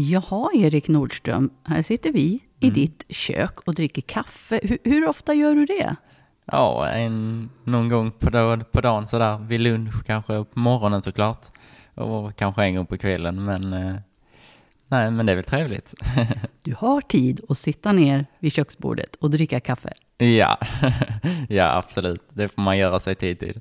Jaha, Erik Nordström. Här sitter vi i ditt kök och dricker kaffe. Hur, hur ofta gör du det? Ja, en, någon gång på, dag, på dagen sådär, vid lunch kanske, på morgonen såklart. Och kanske en gång på kvällen, men eh, nej, men det är väl trevligt. Du har tid att sitta ner vid köksbordet och dricka kaffe. ja, ja absolut. Det får man göra sig tid till.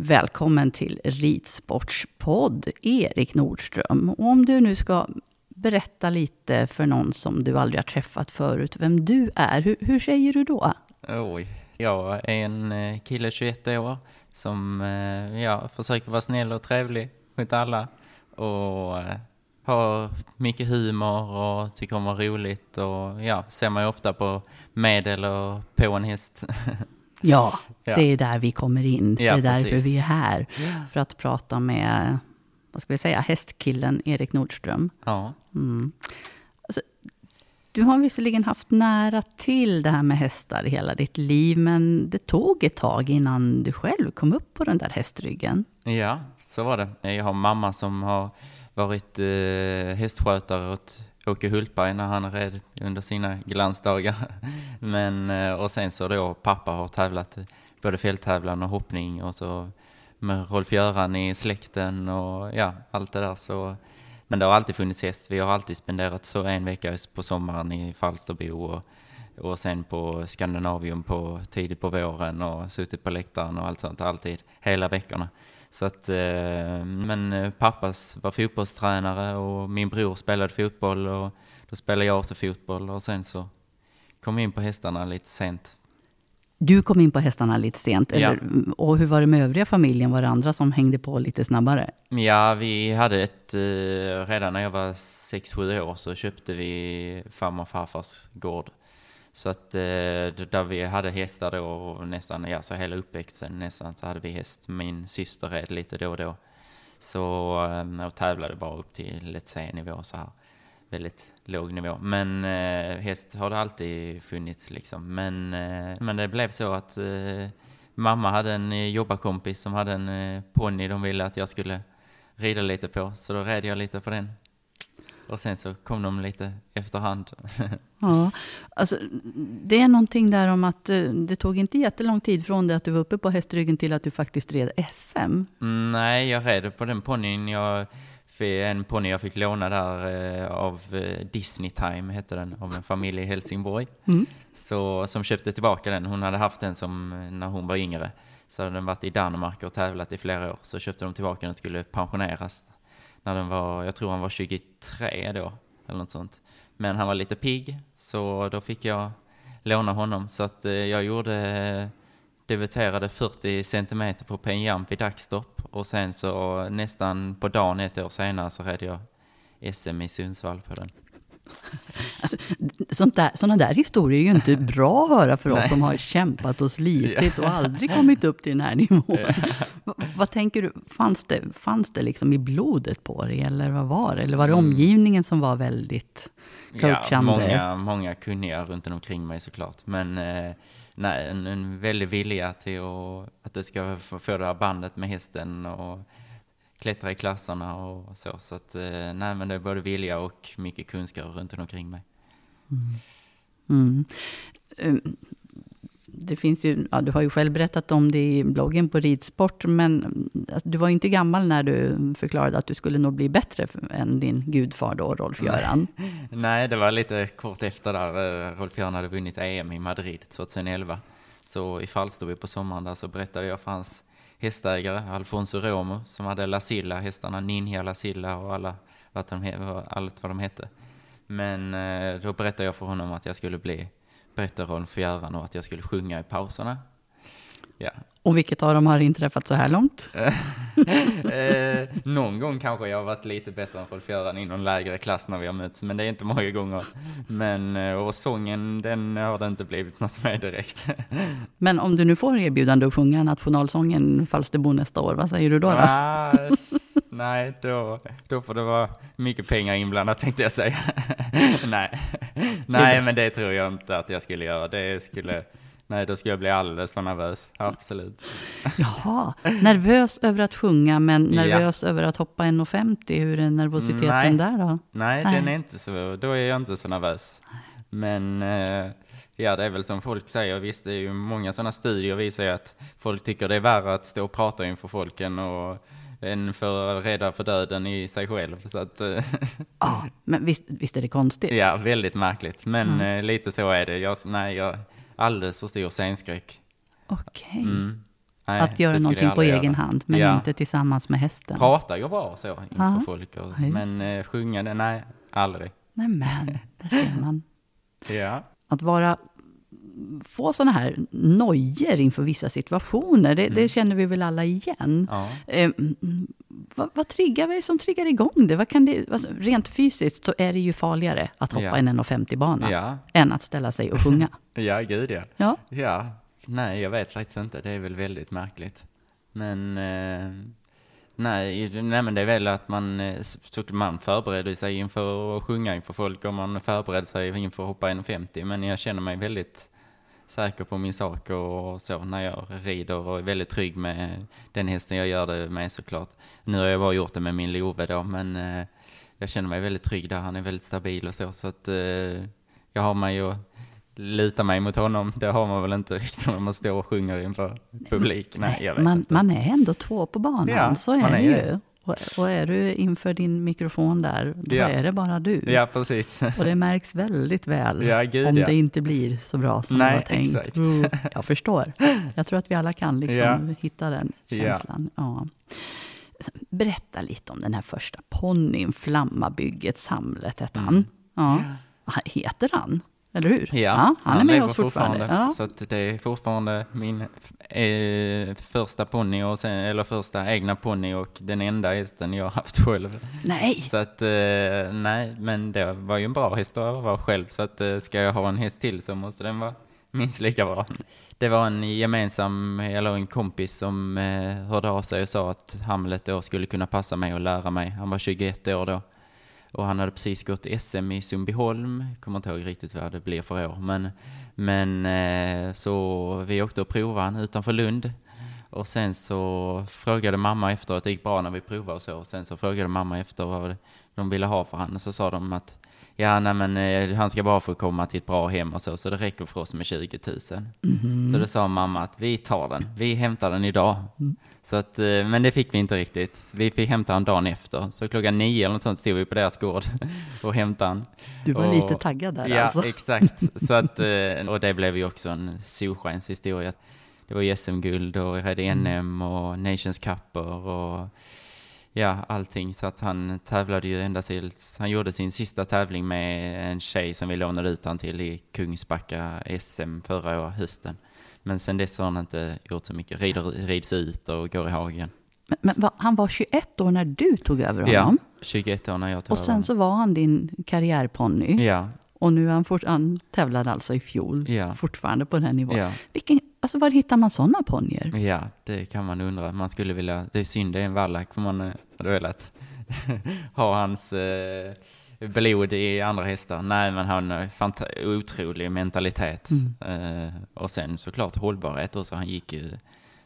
Välkommen till Ridsportspodd, Erik Nordström. Och om du nu ska berätta lite för någon som du aldrig har träffat förut, vem du är, hur, hur säger du då? Oj, jag är en eh, kille 21 år som eh, ja, försöker vara snäll och trevlig mot alla och eh, har mycket humor och tycker om att vara roligt och ja, ser mig ofta på medel och på en häst. Ja, Ja. det är där vi kommer in. Ja, det är därför precis. vi är här. För att prata med, vad ska vi säga, hästkillen Erik Nordström. ja. Mm. Alltså, du har visserligen haft nära till det här med hästar hela ditt liv, men det tog ett tag innan du själv kom upp på den där hästryggen. Ja, så var det. Jag har mamma som har varit eh, hästskötare åt Åke Hultberg när han red under sina glansdagar. Men, eh, och sen så då pappa har tävlat både fälttävlan och hoppning och så med Rolf-Göran i släkten och ja, allt det där så. Men det har alltid funnits häst. Vi har alltid spenderat så en vecka på sommaren i Falsterbo och, och sen på Skandinavium på tidigt på våren och suttit på läktaren och allt sånt alltid, hela veckorna. Så att, eh, men eh, pappas var fotbollstränare och min bror spelade fotboll och då spelade jag också fotboll och sen så kom vi in på hästarna lite sent. Du kom in på hästarna lite sent, Ja. eller, och hur var det med övriga familjen? Var det andra som hängde på lite snabbare? Ja, vi hade ett, eh, redan när jag var 6-7 år så köpte vi farmor och farfars gård. Så att eh, där vi hade hästar då och nästan, ja så hela uppväxten nästan så hade vi häst. Min syster red lite då och då. Så, eh, och tävlade bara upp till ett C-nivå så här. Väldigt låg nivå. Men eh, häst har det alltid funnits liksom. Men, eh, men det blev så att eh, mamma hade en eh, jobbarkompis som hade en eh, ponny de ville att jag skulle rida lite på. Så då red jag lite på den. Och sen så kom de lite efterhand. Ja, alltså, det är någonting där om att eh, det tog inte jättelång tid från det att du var uppe på hästryggen till att du faktiskt red SM. Mm, Nej, jag red på den ponnyn. Jag, en ponny jag fick låna där eh, av eh, Disney Time, hette den, av en familj i Helsingborg. Mm. Så, som köpte tillbaka den. Hon hade haft den som när hon var yngre. Så hade den varit i Danmark och tävlat i flera år. Så köpte de tillbaka den och skulle pensioneras. När den var, jag tror han var 23 då, eller något sånt. Men han var lite pigg, så då fick jag låna honom. Så att eh, jag gjorde, debuterade 40 centimeter på penjamp i dagsstopp och sen så nästan på dagen ett år senare så red jag SM i Sundsvall på den. Alltså, där, sådana där historier är ju inte bra att höra för oss som har kämpat och slitit och aldrig kommit upp till den här nivån. Va, vad tänker du, fanns det, fanns det liksom i blodet på dig, eller vad var det? Eller var det omgivningen som var väldigt coachande? Ja, många, många kunniga runt omkring mig såklart. Men eh, nej, en, en väldig vilja till att, att du ska få, få det här bandet med hästen och klättra i klasserna och så. Så att, eh, nej, men det är både vilja och mycket kunskap runt omkring mig. Mm. Um, Det finns ju, ja, du har ju själv berättat om det i bloggen på ridsport, men alltså, du var ju inte gammal när du förklarade att du skulle nog bli bättre än din gudfar då, Rolf-Göran. Nej, det var lite kort efter där eh, Rolf-Göran hade vunnit EM i Madrid 2011. Så i Falsterbo på sommaren där så berättade jag för hans hästägare Alfonso Romo som hade Lasilla, hästarna Ninja, Lasilla och alla, vad de, allt vad de hette. Men eh, då berättade jag för honom att jag skulle bli bättre Rolf-Göran och att jag skulle sjunga i pauserna. Ja. Och vilket av dem har inträffat så här långt? eh, någon gång kanske jag har varit lite bättre än Rolf-Göran i någon lägre klass när vi har mötts, men det är inte många gånger. Men, eh, och sången, den har det inte blivit något med direkt. Men om du nu får erbjudande att sjunga nationalsången Falsterbo nästa år, vad säger du då? då? Ah, nej, då, då får det vara mycket pengar inblandat tänkte jag säga. nej. nej, men det tror jag inte att jag skulle göra. Det skulle, nej, då skulle jag bli alldeles för nervös. Absolut. Jaha, nervös över att sjunga, men Ja. nervös över att hoppa 1,50. Hur är nervositeten Nej. där då? Nej, Nej. den är inte så, då är jag inte så nervös. Men eh, ja, det är väl som folk säger, visst det är ju många sådana studier visar ju att folk tycker det är värre att stå och prata inför folken och än för rädda för döden i sig själv. Så att, eh, Ja, men visst, visst är det konstigt? ja, väldigt märkligt. Men Mm. eh, lite så är det. Jag, nej, jag alldeles för stor scenskräck. Okej. Mm. Nej, Att göra någonting på egen göra. hand, men Ja. inte tillsammans med hästen. Prata går bra så inför Ja. folk. Och, Ja, men eh, sjunga det, nej, aldrig. Nej men, där ser man. Ja. Att vara, få sådana här nojor inför vissa situationer, det, det känner vi väl alla igen. Ja. Vad, vad triggar, vad är det som triggar igång det? Vad kan det alltså, rent fysiskt så är det ju farligare att hoppa Ja. en 1,50-bana Ja. än att ställa sig och sjunga. Ja, gud ja. Ja. Ja, nej jag vet faktiskt inte. Det är väl väldigt märkligt. Men eh, nej, nej, men det är väl att man, eh, man förbereder sig inför att sjunga inför folk och man förbereder sig inför att hoppa 1,50. Men jag känner mig väldigt säker på min sak och så när jag rider och är väldigt trygg med den hästen jag gör det med såklart. Nu har jag bara gjort det med min Love då, men eh, jag känner mig väldigt trygg där. Han är väldigt stabil och så, så att eh, jag har mig att luta mig mot honom. Det har man väl inte riktigt när man står och sjunger inför publik. Nej, jag vet man, inte. man är ändå två på banan, Ja, så är man det är ju. Och, är du inför din mikrofon där, då Ja. är det bara du. Ja, precis. Och det märks väldigt väl Ja, gud, om ja. det inte blir så bra som Nej, det var tänkt. exakt. Mm, jag förstår. Jag tror att vi alla kan liksom hitta den känslan. Ja. Berätta lite om den här första ponnyn, Flammabygget, Samlet hette han. Ja. Han- Heter han? Eller hur? Ja, han, är med oss fortfarande. Ja. Så att det är fortfarande min eh, första ponny, eller första egna ponny och den enda hästen jag har haft själv. Nej! Så att, eh, nej, men det var ju en bra häst att vara själv. Så att eh, ska jag ha en häst till så måste den vara minst lika bra. Det var en gemensam, eller en kompis som eh, hörde av sig och sa att Hamlet då skulle kunna passa mig och lära mig. Han var 21 år då. Och han hade precis gått SM i Sundbyholm. Kommer inte ihåg riktigt vad det blir för år. Men, men eh, så vi åkte och provade han utanför Lund. Och sen så frågade mamma efter, att det gick bra när vi provade och så. Och sen så frågade mamma efter vad de ville ha för han. Och så sa de att ja, nej men eh, han ska bara få komma till ett bra hem och så. Så det räcker för oss med 20 000. Så då sa mamma att vi tar den. Vi hämtar den idag. Så att, eh, men det fick vi inte riktigt. Vi fick hämta den dagen efter. Så klockan nio eller något sånt stod vi på deras gård och hämtade den. Du var och, lite taggad där ja, alltså. exakt. Så att, eh, och det blev ju också en solskenshistoria. Det var SM-guld och jag hade NM och Nations Cup och ja, allting. Så att han tävlade ju ända tills han gjorde sin sista tävling med en tjej som vi lånade ut han till i Kungsbacka SM förra året, hösten. Men sen dess har han inte gjort så mycket. Rider, rids ut och går i hagen. Men, men va, han var 21 år när du tog över honom? Ja, 21 år när jag tog Och sen över så var han din karriärponny? honom. Ja, Och nu han, fort, han tävlade alltså i fjol, Ja. fortfarande på den här nivån. ja, Vilken, alltså var hittar man sådana ponnyer? ja, det kan man undra. Man skulle vilja, det är synd det är en vallack för man hade velat ha hans eh, blod i andra hästar. Nej, men han har fanta- otrolig mentalitet. Eh, och sen såklart hållbarhet också. Han gick ju,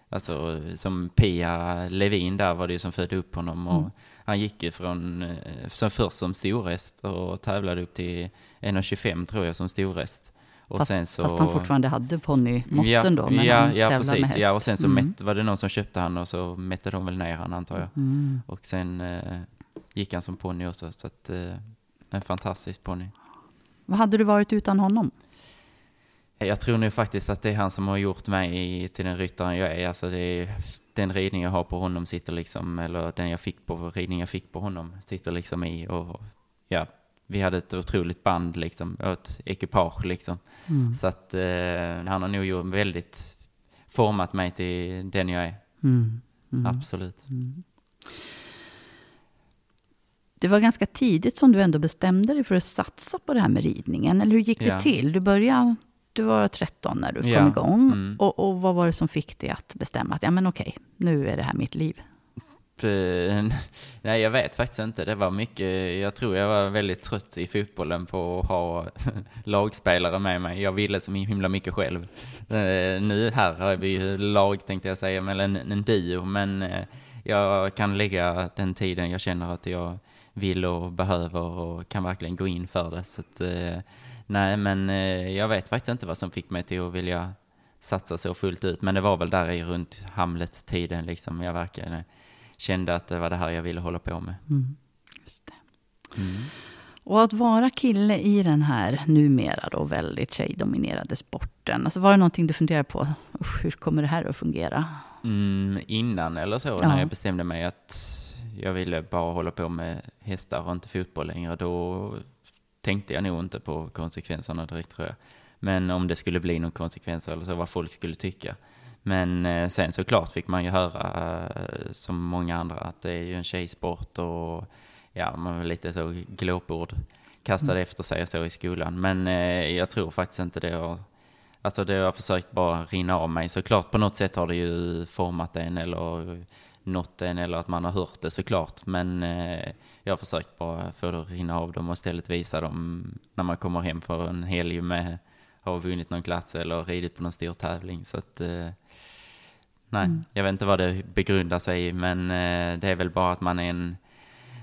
alltså som Pia Levin där var det ju som födde upp honom. Och Han gick ju från, eh, som först som storhäst och tävlade upp till 1,25 tror jag som storhäst. Och Fast, sen så, fast han fortfarande hade ponnymåtten ja, då, men ja, han ja, precis. med häst. Ja, och sen så Mm. mätt, var det någon som köpte han och så mätte de väl ner han antar jag. Mm. Och sen eh, gick han som ponny också. Så att, eh, en fantastisk ponny. Vad hade du varit utan honom? Jag tror nu faktiskt att det är han som har gjort mig till den ryttaren jag är. Alltså det är den ridning jag har på honom sitter liksom, eller den jag fick på, ridning jag fick på honom sitter liksom i. Och ja, vi hade ett otroligt band liksom, och ett ekipage liksom. Mm. Så att eh, han har nog gjort väldigt, format mig till den jag är. Mm. Mm. Absolut. Det var ganska tidigt som du ändå bestämde dig för att satsa på det här med ridningen. Eller hur gick det Ja. till? Du började, du var 13 när du Ja. kom igång. Mm. Och, och vad var det som fick dig att bestämma att ja men okej, nu är det här mitt liv? Nej, jag vet faktiskt inte. Det var mycket, jag tror jag var väldigt trött i fotbollen på att ha lagspelare med mig. Jag ville så himla mycket själv. Eh, nu här har vi ju lag tänkte jag säga, eller en, en duo. Men eh, jag kan lägga den tiden jag känner att jag vill och behöver och kan verkligen gå in för det. Så att, eh, nej, men jag vet faktiskt inte vad som fick mig till att vilja satsa så fullt ut. Men det var väl där i runt Hamlet-tiden liksom. Jag verkligen kände att det var det här jag ville hålla på med. Mm. Just det. Mm. Och att vara kille i den här numera då väldigt tjejdominerade sporten. Alltså var det någonting du funderade på? Usch, hur kommer det här att fungera? Mm, innan eller så, Ja. när jag bestämde mig att jag ville bara hålla på med hästar och inte fotboll längre, då tänkte jag nog inte på konsekvenserna direkt tror jag. Men om det skulle bli någon konsekvenser eller så, vad folk skulle tycka. Men eh, sen såklart fick man ju höra, eh, som många andra, att det är ju en tjejsport och ja, man var lite så glåpord kastade efter sig och så i skolan. Men eh, jag tror faktiskt inte det har Alltså det har jag försökt bara rinna av mig. Såklart på något sätt har det ju format en eller nått en eller att man har hört det såklart. Men eh, jag har försökt bara få det att rinna av dem och istället visa dem när man kommer hem för en helg med har vunnit någon klass eller ridit på någon stor tävling. Så att eh, nej, jag vet inte vad det begrundar sig i men eh, det är väl bara att man är en,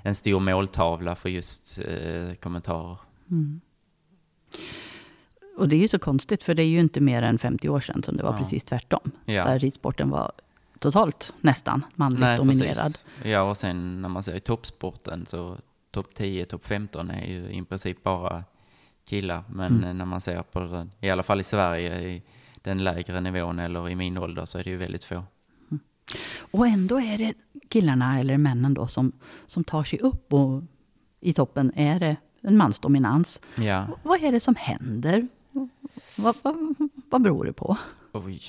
en stor måltavla för just eh, kommentarer. Och det är ju så konstigt, för det är ju inte mer än 50 år sedan som det var Ja. precis tvärtom. Ja. Där ridsporten var totalt nästan manligt Nej, dominerad. precis. Ja, och sen när man ser i toppsporten så topp 10, topp 15 är ju i princip bara killar. Men Mm. när man ser på den, i alla fall i Sverige, i den lägre nivån eller i min ålder så är det ju väldigt få. Och ändå är det killarna, eller männen då, som, som tar sig upp och i toppen är det en mansdominans. Ja, Vad är det som händer? Vad, vad, vad beror det på? oj.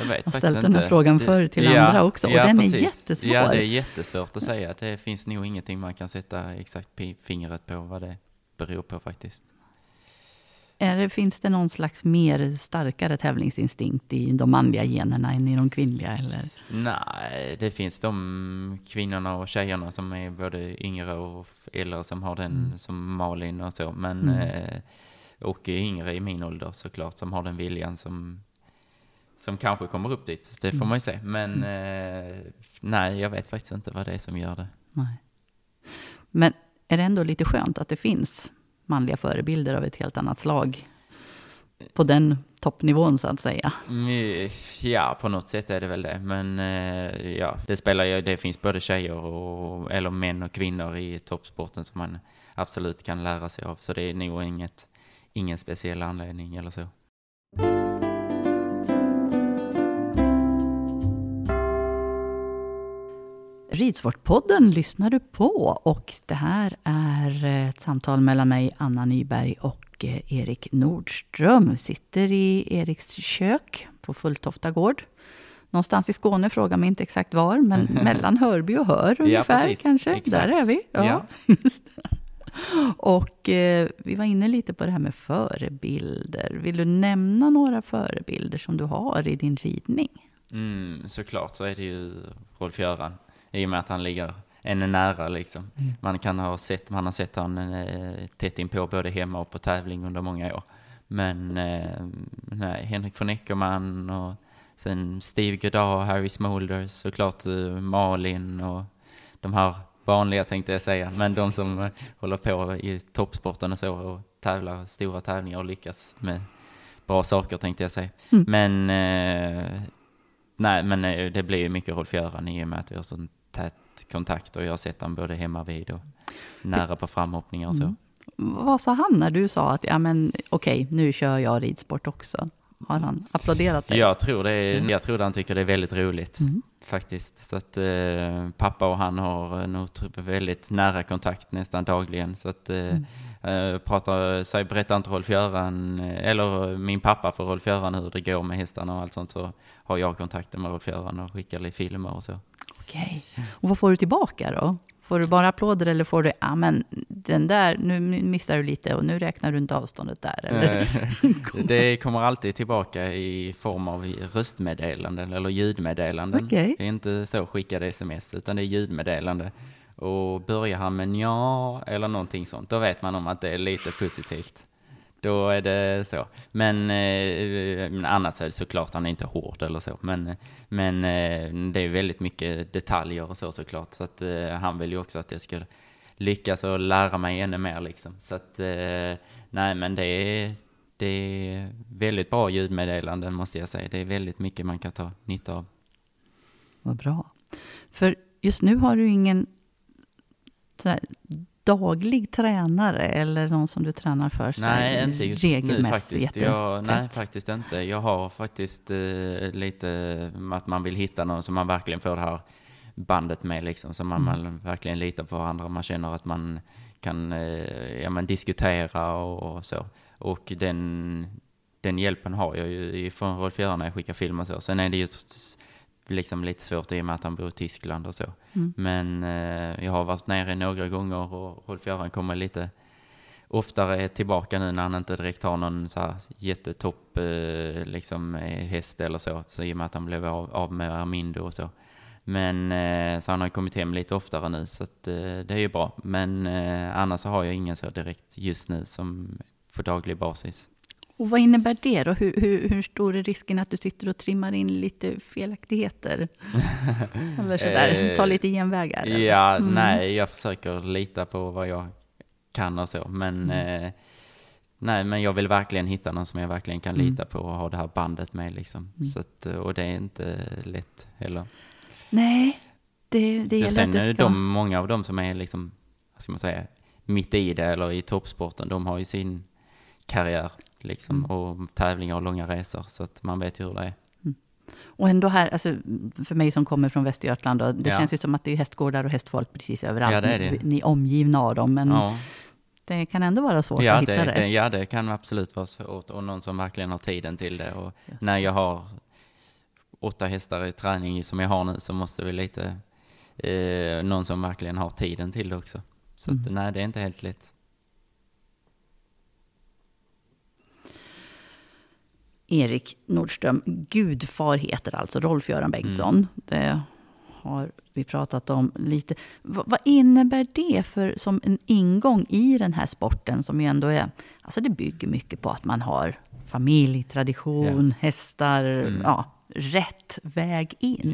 Jag vet har faktiskt ställt den här frågan förr till andra också, och den är jättesvår. Ja, det är jättesvårt att säga. Det finns nog ingenting man kan sätta exakt fingret på vad det beror på faktiskt. Är finns det någon slags mer starkare tävlingsinstinkt i de manliga generna än i de kvinnliga? Eller? Nej, det finns de kvinnorna och tjejerna som är både yngre och äldre som har den som Malin och så. Men, Mm. eh, och yngre i min ålder såklart som har den viljan som, som kanske kommer upp dit. Det får Mm. man ju se. Men eh, nej, jag vet faktiskt inte vad det är som gör det. Nej. Men är det ändå lite skönt att det finns manliga förebilder av ett helt annat slag på den toppnivån så att säga? Mm, Ja, på något sätt är det väl det. Men eh, ja, det spelar ju, det finns både tjejer och, eller män och kvinnor i toppsporten som man absolut kan lära sig av. Så det är nog inget, ingen speciell anledning eller så. Ridsportpodden lyssnar du på och det här är ett samtal mellan mig, Anna Nyberg och eh, Erik Nordström. Vi sitter i Eriks kök på Fulltofta gård. Någonstans i Skåne, fråga mig inte exakt var, men mellan Hörby och Hör ungefär precis. kanske. Exakt. Där är vi. Ja. och eh, vi var inne lite på det här med förebilder. Vill du nämna några förebilder som du har i din ridning? Mm, såklart så är det ju Rolf-Göran. I och med att han ligger en är nära liksom. Man kan ha sett, man har sett han eh, tätt inpå både hemma och på tävling under många år. Men eh, nej, Henrik von Eckermann och sen Steve Goddard, Harry Smolders, såklart eh, Malin och de här vanliga tänkte jag säga. Men de som eh, håller på i toppsporten och så och tävlar stora tävlingar och lyckas med bra saker tänkte jag säga. Men eh, Nej, men eh, det blir ju mycket Rolf-Göran i och med att vi har så tät kontakt och jag har sett honom både hemma vid och nära på framhoppningar och så. Vad sa han när du sa att ja, men, okej, nu kör jag ridsport också? Har han applåderat dig? Jag tror, det är, jag tror att han tycker det är väldigt roligt faktiskt. Så att eh, pappa och han har eh, nog väldigt nära kontakt nästan dagligen. Så att eh, eh, pratar, så berättar inte Rolf-Göran, eh, eller min pappa för Rolf-Göran hur det går med hästarna och allt sånt så har jag kontakten med Rolf-Göran och skickar lite filmer och så. Okej. Och vad får du tillbaka då? Får du bara applåder eller får du, ja men den där, nu missar du lite och nu räknar du inte avståndet där? Eller? Det kommer alltid tillbaka i form av röstmeddelanden eller ljudmeddelanden. Okej. Det är inte så skickade sms, utan det är ljudmeddelande. Och börjar han med ja eller någonting sånt, då vet man om att det är lite positivt. Då är det så. Men, eh, annars är det såklart han är inte hård eller så. Men, men eh, det är väldigt mycket detaljer och så såklart. Så att eh, han vill ju också att jag ska lyckas och lära mig ännu mer liksom. Så att eh, nej men det är, det är väldigt bra ljudmeddelanden måste jag säga. Det är väldigt mycket man kan ta nytta av. Vad bra. För just nu har du ingen så här, daglig tränare eller någon som du tränar för Nej, inte just nu faktiskt. Jag, nej, faktiskt inte. Jag har faktiskt eh, lite att man vill hitta någon som man verkligen får det här bandet med, liksom, som man, Mm. man verkligen litar på varandra. Man känner att man kan eh, ja, men diskutera och, och så. Och den, den hjälpen har jag ju från Rolf Göran när jag skickar film och så. Sen är det ju liksom lite svårt i och med att han bor i Tyskland och så. Mm. Men eh, jag har varit nere några gånger och Rolf Göran kommer lite oftare tillbaka nu när han inte direkt har någon så här jättetopp eh, liksom eh, häst eller så. Så i och med att han blev av, av med Armindo och så. Men eh, så han har kommit hem lite oftare nu så att, eh, det är ju bra. Men eh, annars så har jag ingen så direkt just nu som på daglig basis. Och vad innebär det då? Hur, hur, hur stor är risken att du sitter och trimmar in lite felaktigheter? eller sådär, ta lite genvägar? eller? Ja, Mm. nej, jag försöker lita på vad jag kan och så. Men, Mm. eh, nej, men jag vill verkligen hitta någon som jag verkligen kan Mm. lita på och ha det här bandet med. Liksom. Så att, och det är inte lätt heller. Nej, det, det gäller Sen att det ska... de, många av dem som är liksom, vad ska man säga, mitt i det eller i toppsporten, de har ju sin karriär liksom, Mm. och tävlingar och långa resor. Så att man vet ju hur det är. Och ändå här, alltså, för mig som kommer från Västergötland, då, det Ja. känns ju som att det är hästgårdar och hästfolk precis överallt. Ja, det är det. Ni, ni är omgivna av dem, men Ja. det kan ändå vara svårt Ja att hitta det, rätt. det, ja, det kan absolut vara svårt. Och någon som verkligen har tiden till det. Och när jag har åtta hästar i träning som jag har nu så måste vi lite eh, någon som verkligen har tiden till det också. Så att, nej, det är inte helt lätt. Erik Nordström, gudfar heter alltså Rolf-Göran Bengtsson. Det har vi pratat om lite. Va, vad innebär det för, som en ingång i den här sporten som ju ändå är, alltså det bygger mycket på att man har familj, tradition, hästar, ja, rätt väg in.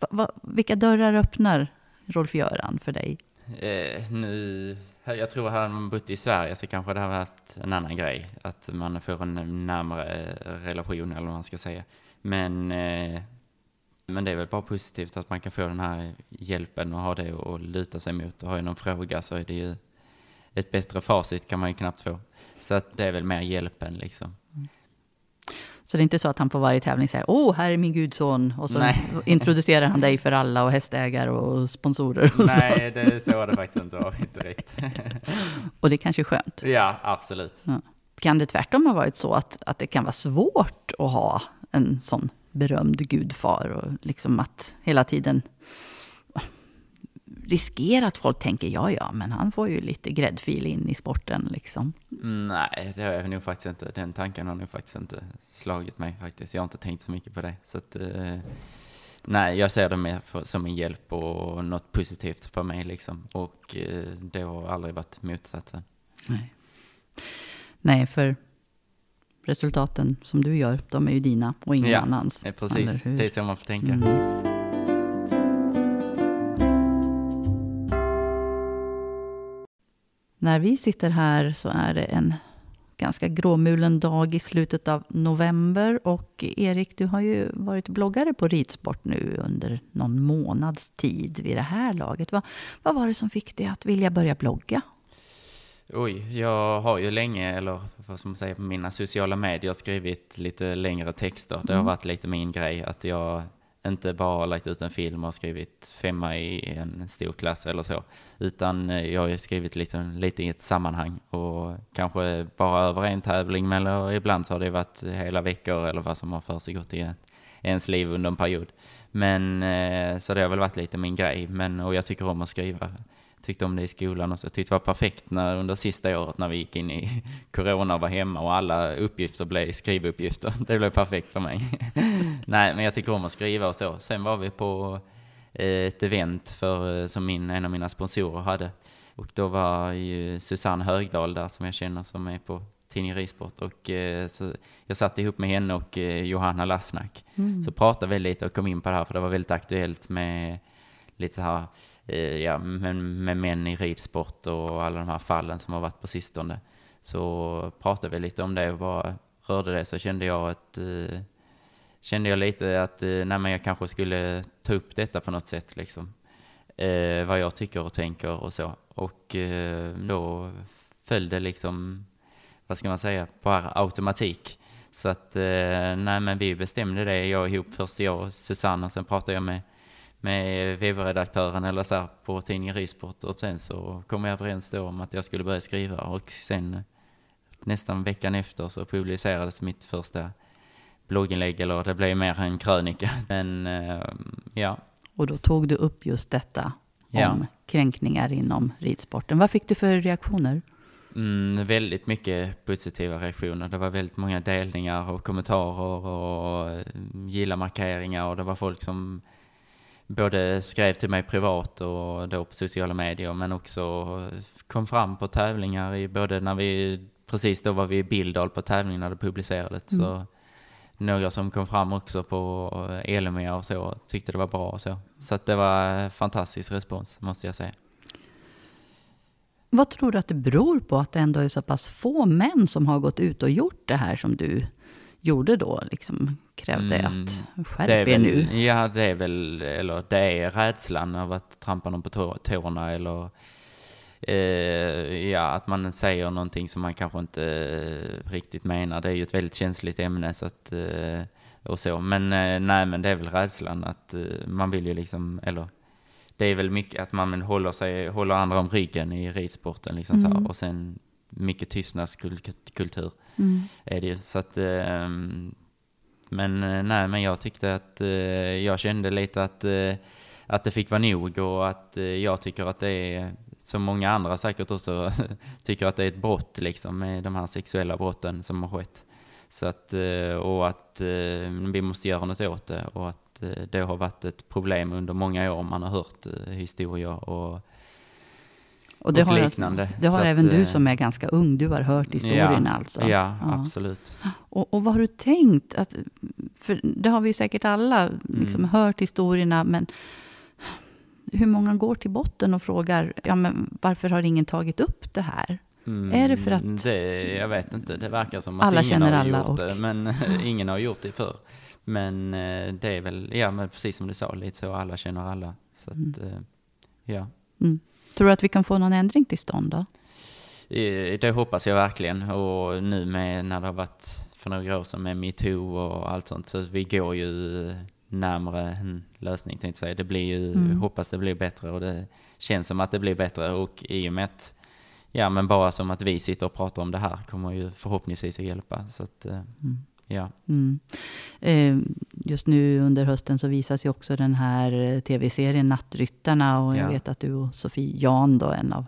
Va, va, vilka dörrar öppnar Rolf-Göran för dig? Eh, nu, jag tror hade man bott i Sverige så kanske det hade varit en annan grej. Att man får en närmare eh, relation eller vad man ska säga. Men, eh, men det är väl bara positivt att man kan få den här hjälpen och ha det att luta sig mot. Och har jag någon fråga så är det ju ett bättre facit kan man ju knappt få. Så att det är väl mer hjälpen liksom. Så Så det är inte så att han på varje tävling säger åh, här är min gudson. Och så Nej. introducerar han dig för alla och hästägare och sponsorer. Och, Nej, det, så har det faktiskt inte varit direkt. så. och det är kanske är skönt. ja, absolut. Ja. Kan det tvärtom ha varit så att, att det kan vara svårt att ha en sån berömd gudfar och liksom att hela tiden riskera att folk tänker ja, ja, men han får ju lite gräddfil in i sporten liksom. Nej, det har jag nog faktiskt inte. Den tanken har nog faktiskt inte slagit mig faktiskt. Jag har inte tänkt så mycket på det. Så att, eh, nej, jag ser det mer för, som en hjälp och något positivt för mig liksom. Och eh, det har aldrig varit motsatsen. Nej. Nej, för resultaten som du gör, de är ju dina och ingen ja, annans. eh, precis. Det är så man får tänka. Mm. När vi sitter här så är det en ganska gråmulen dag i slutet av november. Och Erik, du har ju varit bloggare på ridsport nu under någon månads tid vid det här laget. Vad, vad var det som fick dig att vilja börja blogga? Oj, jag har ju länge, eller vad ska man säga, på mina sociala medier skrivit lite längre texter. Det har Mm. varit lite min grej, att jag inte bara lagt ut en film och skrivit femma i en stor klass eller så, utan eh, jag har ju skrivit lite, lite i ett sammanhang och kanske bara över en tävling, men ibland så har det varit hela veckor eller vad som har försiggått i ens liv under en period. Men eh, så det har väl varit lite min grej, men och jag tycker om att skriva tyckte om det i skolan och så. Tyckte det var perfekt när, under sista året när vi gick in i corona och var hemma och alla uppgifter blev skrivuppgifter. Det blev perfekt för mig. Nej, men jag tycker om att skriva och så. Sen var vi på eh, ett event för, eh, som min, en av mina sponsorer hade. Och då var ju Susanne Högdahl där som jag känner som är på tidningen Ridsport. Och eh, så jag satt ihop med henne och Johanna Lassnack. Så pratade vi lite och kom in på det här för det var väldigt aktuellt med lite så här, Eh, ja, med, med män i ridsport och alla de här fallen som har varit på sistone. Så pratade vi lite om det och bara rörde det så kände jag att eh, kände jag lite att eh, nej, men jag kanske skulle ta upp detta på något sätt liksom. Eh, vad jag tycker och tänker och så. Och eh, då föll det liksom, vad ska man säga, på automatik. Så att, eh, nej men vi bestämde det, jag ihop först jag och Susanne och sen pratade jag med med webredaktören eller så här på tidningen Ridsport och sen så kom jag överens då om att jag skulle börja skriva och sen nästan veckan efter så publicerades mitt första blogginlägg eller det blev mer en krönika. Men eh, ja, Och då tog du upp just detta om Ja. kränkningar inom ridsporten. Vad fick du för reaktioner? Mm, väldigt mycket positiva reaktioner. Det var väldigt många delningar och kommentarer och eh, gilla-markeringar och det var folk som både skrev till mig privat och då på sociala medier men också kom fram på tävlingar i både när vi, precis då var vi i Billdal på tävlingen när det publicerades. Så några som kom fram också på Elmia och så tyckte det var bra och så. Så att det var fantastisk respons måste jag säga. Vad tror du att det beror på att det ändå är så pass få män som har gått ut och gjort det här som du gjorde då? Liksom krävde Mm, att skärp er nu. Ja, det är väl, eller det är rädslan av att trampa någon på tå, tårna eller eh, ja, att man säger någonting som man kanske inte eh, riktigt menar. Det är ju ett väldigt känsligt ämne så att, eh, och så. Men eh, nej, men det är väl rädslan att eh, man vill ju liksom, eller det är väl mycket att man håller, sig, håller andra om ryggen i ridsporten liksom så här, och sen mycket tystnadskultur Mm. är det ju. Så att, ehm, men eh, nej, men jag tyckte att eh, jag kände lite att, eh, att det fick vara nog och att jag tycker att det är, som många andra säkert också, tycker att det är ett brott liksom med de här sexuella brotten som har skett. Så att, och att vi måste göra något åt det och att det har varit ett problem under många år. Man har hört historier och Och det har, liknande. det har att, även du eh, som är ganska ung, du har hört historierna ja, alltså? Ja, absolut. Och, och vad har du tänkt? Att, för det har vi säkert alla liksom, Mm. hört historierna, men hur många går till botten och frågar ja, men varför har ingen tagit upp det här? Är det för att- Mm, Det, jag vet inte, det verkar som att Alla ingen känner har alla gjort och- det. Men ingen har gjort det förr. Men eh, det är väl, ja men precis som du sa, lite så alla känner alla. Så att, eh, ja. Mm. Tror du att vi kan få någon ändring till stånd då? Det hoppas jag verkligen. Och nu med när det har varit för några år sedan med metoo och allt sånt. Så vi går ju närmare en lösning tänkte jag säga. Det blir ju, Mm. hoppas det blir bättre och det känns som att det blir bättre och i och med att, ja men bara som att vi sitter och pratar om det här kommer ju förhoppningsvis att hjälpa. Så att, eh, ja. Mm. Eh, Just nu under hösten så visas ju också den här eh, tv-serien Nattryttarna. Och jag Ja. vet att du och Sofie Jan, då, en av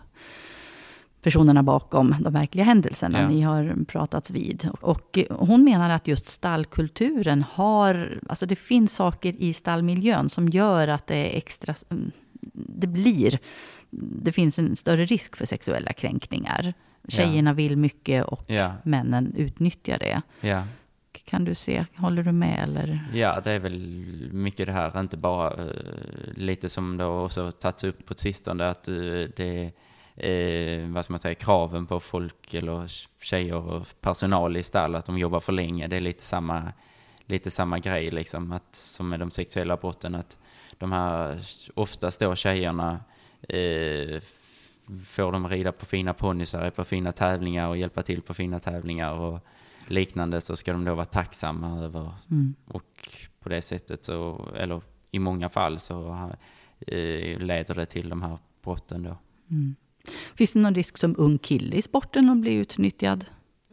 personerna bakom de verkliga händelserna, Ja. ni har pratats vid. Och hon menar att just stallkulturen har, alltså det finns saker i stallmiljön som gör att det är extra, mm, det blir, det finns en större risk för sexuella kränkningar. Tjejerna vill mycket och Ja. männen utnyttjar det. Kan du se, håller du med eller? Ja, det är väl mycket det här, inte bara uh, lite som det har också tagits upp på sistone, att uh, det eh, vad ska man säga, kraven på folk eller tjejer och personal i stall, att de jobbar för länge. Det är lite samma, lite samma grej liksom, att, som med de sexuella brotten, att de här, oftast då tjejerna, eh, får de rida på fina ponnysar på fina tävlingar och hjälpa till på fina tävlingar och liknande så ska de då vara tacksamma över Mm. och på det sättet så, eller i många fall så eh, leder det till de här brotten då. Mm. Finns det någon risk som ung kille i sporten att bli utnyttjad?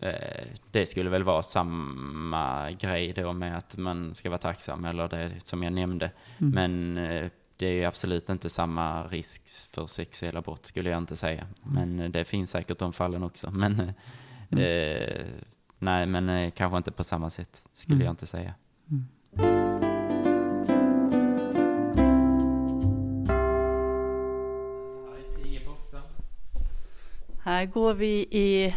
Eh, det skulle väl vara samma grej då med att man ska vara tacksam eller det som jag nämnde. Mm. Men eh, det är absolut inte samma risk för sexuella brott skulle jag inte säga. Men eh, det finns säkert de fallen också. Men eh, nej, men eh, kanske inte på samma sätt skulle Mm. jag inte säga. Här går vi i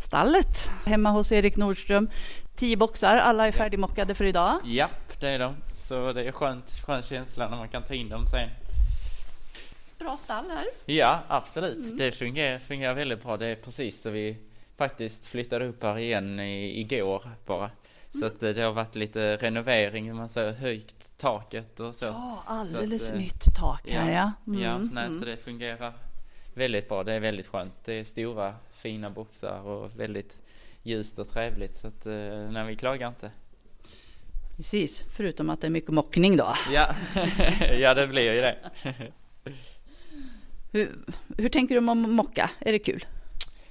stallet hemma hos Erik Nordström. Tio boxar, alla är färdigmockade för idag. Japp, det är de. Så det är skönt, skön känsla när man kan ta in dem sen. Bra stall här. Ja, absolut. Det fungerar, fungerar väldigt bra. Det är precis så vi faktiskt flyttade upp här igen i, igår bara. Så att eh, det har varit lite renovering, man säger, höjt taket och så. Ja, Så alldeles att, eh, nytt tak här ja. Mm, ja, nej, mm. så det fungerar väldigt bra. Det är väldigt skönt. Det är stora, fina boxar och väldigt ljust och trevligt. Så att, eh, nej, vi klagar inte. Precis, förutom att det är mycket mockning då. Ja, ja det blir ju det. Hur, hur tänker du om att mocka? Är det kul?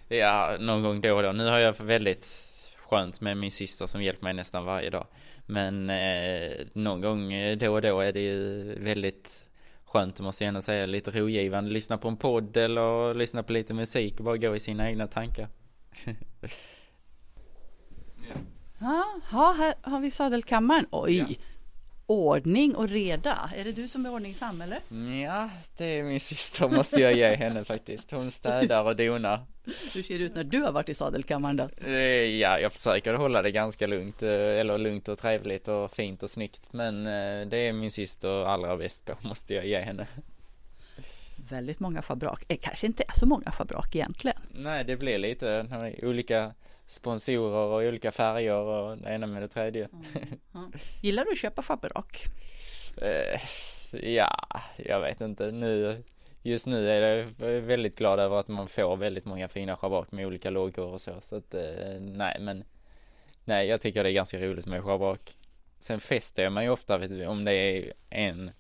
Ja, någon gång då och då. Nu har jag väldigt skönt med min syster som hjälper mig nästan varje dag. Men eh, någon gång eh, då och då är det ju väldigt skönt, måste jag ändå säga, lite rogivande. Lyssna på en podd eller lyssna på lite musik och bara gå i sina egna tankar. Ja, ja, här har vi sadelkammaren. Oj! Ordning och reda. Är det du som är ordningsam eller? Ja, det är min syster måste jag ge henne faktiskt. Hon städar och donar. Hur ser det ut när du har varit i sadelkammaren då? Eh, Ja, jag försöker hålla det ganska lugnt, eh, eller lugnt och trevligt och fint och snyggt. Men eh, det är min syster allra bäst på, måste jag ge henne. Väldigt många fabrak. Kanske inte är så många fabrak egentligen. Nej, det blir lite olika sponsorer och olika färger och det ena med det tredje. Gillar du att köpa fabrak? Eh, ja, jag vet inte. Nu, just nu är jag väldigt glad över att man får väldigt många fina schabrak med olika loggor och så. Så att, eh, nej, men nej, jag tycker det är ganska roligt med schabrak. Sen fäster jag mig ofta vet om det är en,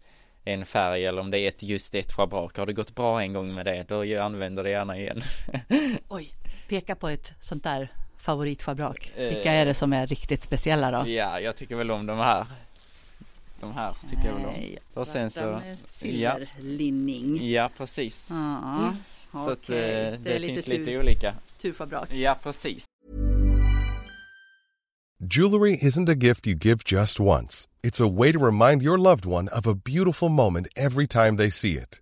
en färg eller om det är ett, just ett schabrak. Har det gått bra en gång med det, då använder det gärna igen. Oj, peka på ett sånt där favoritfabrak. Eh. Vilka är det som är riktigt speciella då? Ja, jag tycker väl om de här. De här tycker jag väl om. Nej, Och sen så, silverlinning. ja precis. Ja, Mm. Så att okej. eh, Det det, lite finns tur. lite olika. Turfabrak. Ja, precis. Jewelry isn't a gift you give just once. It's a way to remind your loved one of a beautiful moment every time they see it.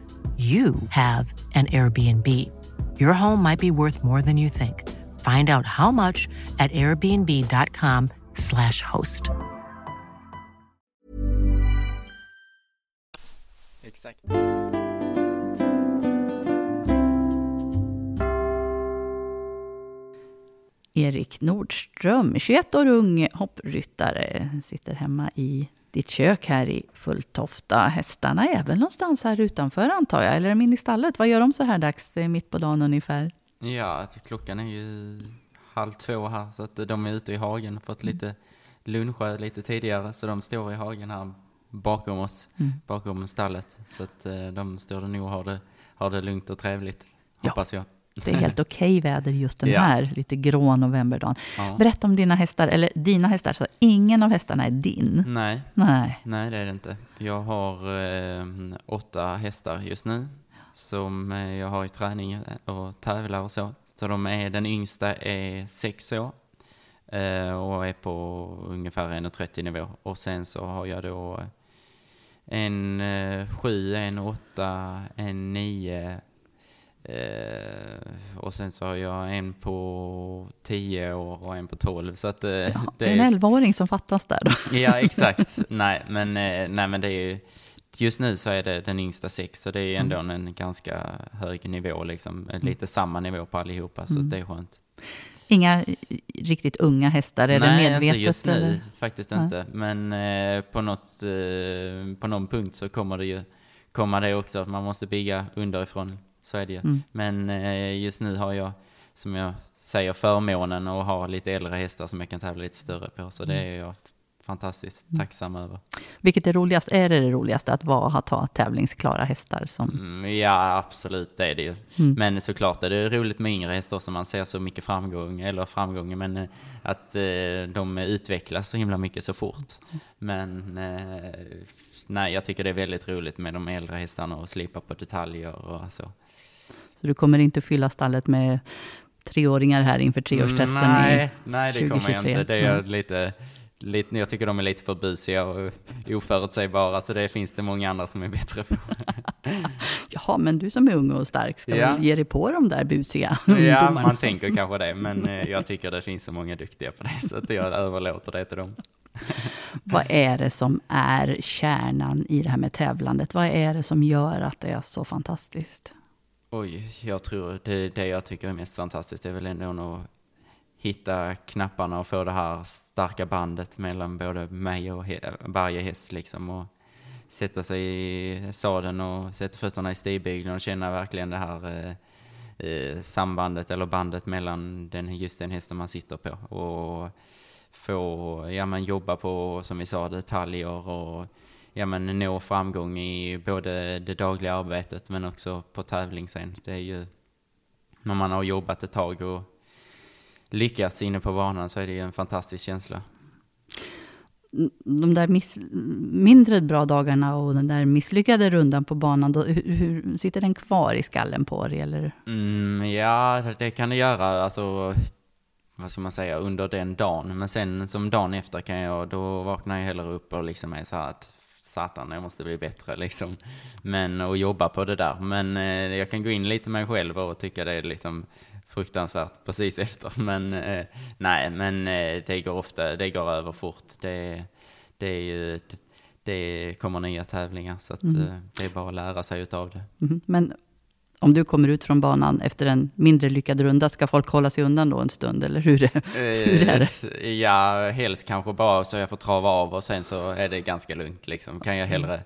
you have an Airbnb. Your home might be worth more than you think. Find out how much at airbnb.com/slash host. Exakt. Erik Nordström, 21 år ung hoppryttare, sitter hemma i ditt kök här i Fulltofta. Hästarna är väl någonstans här utanför antar jag, eller är de inne i stallet? Vad gör de så här dags? Är mitt på dagen ungefär. Ja, klockan är ju halv två här så att de är ute i hagen fått lite luncha lite tidigare så de står i hagen här bakom oss, Mm. bakom stallet. Så att eh, de står nog och har det, har det lugnt och trevligt, hoppas jag. Det är helt okej väder just den Ja. här lite grå novemberdagen. Ja. Berätta om dina hästar, eller dina hästar, så ingen av hästarna är din. Nej. Nej. Nej, det är det inte. Jag har eh, åtta hästar just nu som eh, jag har i träning och tävlar och så. Så de är, den yngsta är sex år eh, och är på ungefär 1,30 nivå. Och sen så har jag då en eh, sju, en åtta, en nio eh, och sen så har jag en på 10 år och en på 12. Så att, eh, Det är en 11-åring som fattas där då. Ja, exakt. nej, men, eh, nej, men det är ju, just nu så är det den yngsta sex, så det är ändå en ganska hög nivå, liksom. Lite samma nivå på allihopa, så Mm. det är skönt. Inga riktigt unga hästar, är nej, medvetet? inte just nu, eller? faktiskt Nej. inte. Men eh, på, något, eh, på någon punkt så kommer det ju komma det också, att man måste bygga underifrån, så är det ju. Mm. Men eh, just nu har jag, som jag säger, förmånen att ha lite äldre hästar som jag kan tävla lite större på, så det är jag fantastiskt Mm. tacksam över. Vilket är roligast? Är det det roligaste att vara, att ha tävlingsklara hästar? Som... Mm, ja, absolut det är det ju. Mm. Men såklart är det roligt med yngre hästar som man ser så mycket framgång, eller framgångar, men eh, att eh, de utvecklas så himla mycket så fort. Men eh, nej, jag tycker det är väldigt roligt med de äldre hästarna och slipa på detaljer och så. Så du kommer inte fylla stallet med treåringar här inför treårstesten Mm, nej, i nej, det kommer jag 2023? inte. Det är Nej. lite, lite, jag tycker de är lite för busiga och oförutsägbara, så det finns det många andra som är bättre på. Jaha, men du som är ung och stark, ska Ja. väl ge dig på de där busiga Ja, man tänker kanske det, men eh, jag tycker det finns så många duktiga på det, så att jag överlåter det till dem. Vad är det som är kärnan i det här med tävlandet? Vad är det som gör att det är så fantastiskt? Oj, jag tror det, det jag tycker är mest fantastiskt är väl ändå att hitta knapparna och få det här starka bandet mellan både mig och varje häst liksom. Och sätta sig i sadeln och sätta fötterna i stigbygeln och känna verkligen det här eh, eh, sambandet eller bandet mellan den, just den hästen man sitter på. Och få, ja men jobba på, som vi sa, detaljer och ja men nå framgång i både det dagliga arbetet men också på tävling sen. Det är ju, när man har jobbat ett tag och lyckats inne på banan så är det ju en fantastisk känsla de där miss, mindre bra dagarna och den där misslyckade rundan på banan, då, hur, hur, sitter den kvar i skallen på dig? Eller? Mm, ja, det kan det göra. Alltså, vad ska man säga, under den dagen. Men sen som dagen efter kan jag, då vaknar jag hellre upp och liksom är så här att satan, jag måste bli bättre liksom. Men, och jobba på det där. Men eh, jag kan gå in lite mig själv och tycka det är liksom fruktansvärt precis efter. Men eh, nej, men eh, det går ofta, det går över fort. Det, det, är ju, det kommer nya tävlingar så att, mm. eh, det är bara att lära sig utav det. Mm. Men om du kommer ut från banan efter en mindre lyckad runda, ska folk hålla sig undan då en stund, eller hur, hur är det? Eh, ja, helst kanske bara så jag får trava av och sen så är det ganska lugnt liksom. Kan jag hellre mm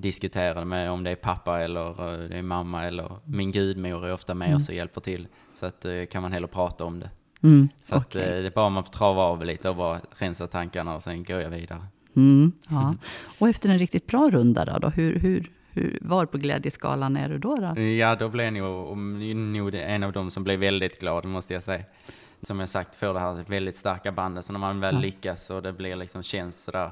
diskutera med om det är pappa eller eh, det är mamma eller min gudmor är ofta med mm. och hjälper till. Så att eh, kan man hellre prata om det. Mm, så att okay. Eh, det är bara man får trava av lite och bara rensa tankarna och sen går jag vidare. Mm, ja. Och efter en riktigt bra runda då, då hur, hur, hur, var på glädjeskalan är du då? då? Ja, då blev jag nog, nog en av dem som blev väldigt glad, måste jag säga. Som jag sagt, får det här väldigt starka bandet, så när man väl ja. lyckas och det blir liksom, känns sådär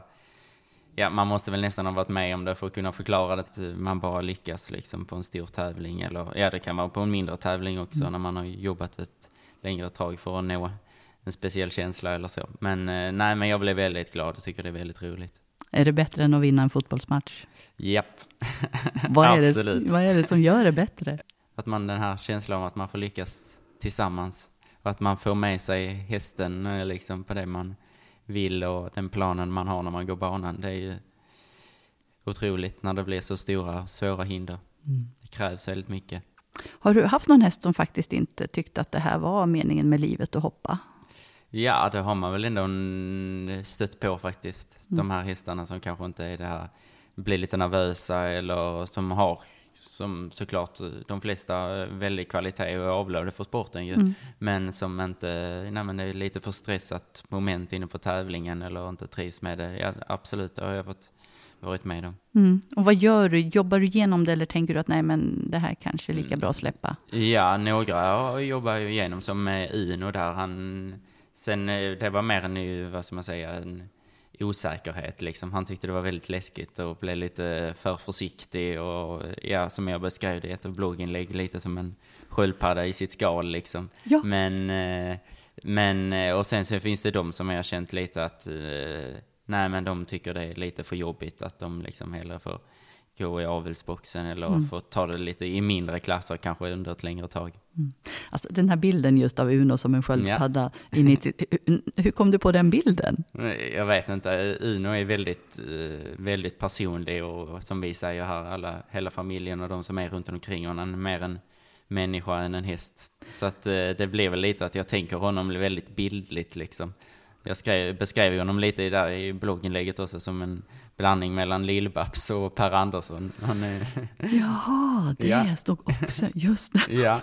ja, man måste väl nästan ha varit med om det för att kunna förklara att man bara lyckas liksom på en stor tävling. Eller ja, det kan vara på en mindre tävling också mm. när man har jobbat ett längre tag för att nå en speciell känsla eller så. Men eh, nej, men jag blev väldigt glad och tycker det är väldigt roligt. Är det bättre än att vinna en fotbollsmatch? Japp, vad är Absolut. Det, vad är det som gör det bättre? Att man den här känslan av att man får lyckas tillsammans. Och att man får med sig hästen eh, liksom på det man vill och den planen man har när man går banan. Det är ju otroligt när det blir så stora, svåra hinder. Mm. Det krävs väldigt mycket. Har du haft någon häst som faktiskt inte tyckte att det här var meningen med livet att hoppa? Ja, det har man väl ändå stött på faktiskt. Mm. De här hästarna som kanske inte är det här, blir lite nervösa eller som har som såklart de flesta väldigt kvalitet och avlade för sporten ju. Mm. Men som inte, nej men det är lite för stressat moment inne på tävlingen eller inte trivs med det. Ja, absolut, det har jag fått varit med om. Mm. Och vad gör du? Jobbar du igenom det eller tänker du att nej men det här kanske är lika bra att släppa? Ja, några jobbar ju igenom som med Uno där han, sen eh, det var mer en, vad ska man säga, en osäkerhet liksom. Han tyckte det var väldigt läskigt och blev lite för försiktig och ja, som jag beskrev det i ett blogginlägg, lite som en sköldpadda i sitt skal liksom. Ja. Men, eh, men, eh, och sen så finns det de som jag har känt lite att, eh, nej men de tycker det är lite för jobbigt att de liksom hellre får gå i avelsboxen eller mm. få ta det lite i mindre klasser kanske under ett längre tag. Mm. Alltså den här bilden just av Uno som en sköldpadda, ja. hur kom du på den bilden? Jag vet inte, Uno är väldigt, eh, väldigt personlig och som vi säger här, alla, hela familjen och de som är runt omkring honom, mer en människa än en häst. Så att eh, det blev väl lite att jag tänker honom väldigt bildligt liksom. Jag skrev, beskrev honom lite där i blogginlägget också som en blandning mellan Lill-Babs och Per Andersson. Han är... Jaha, det ja. stod också, just det. Ja,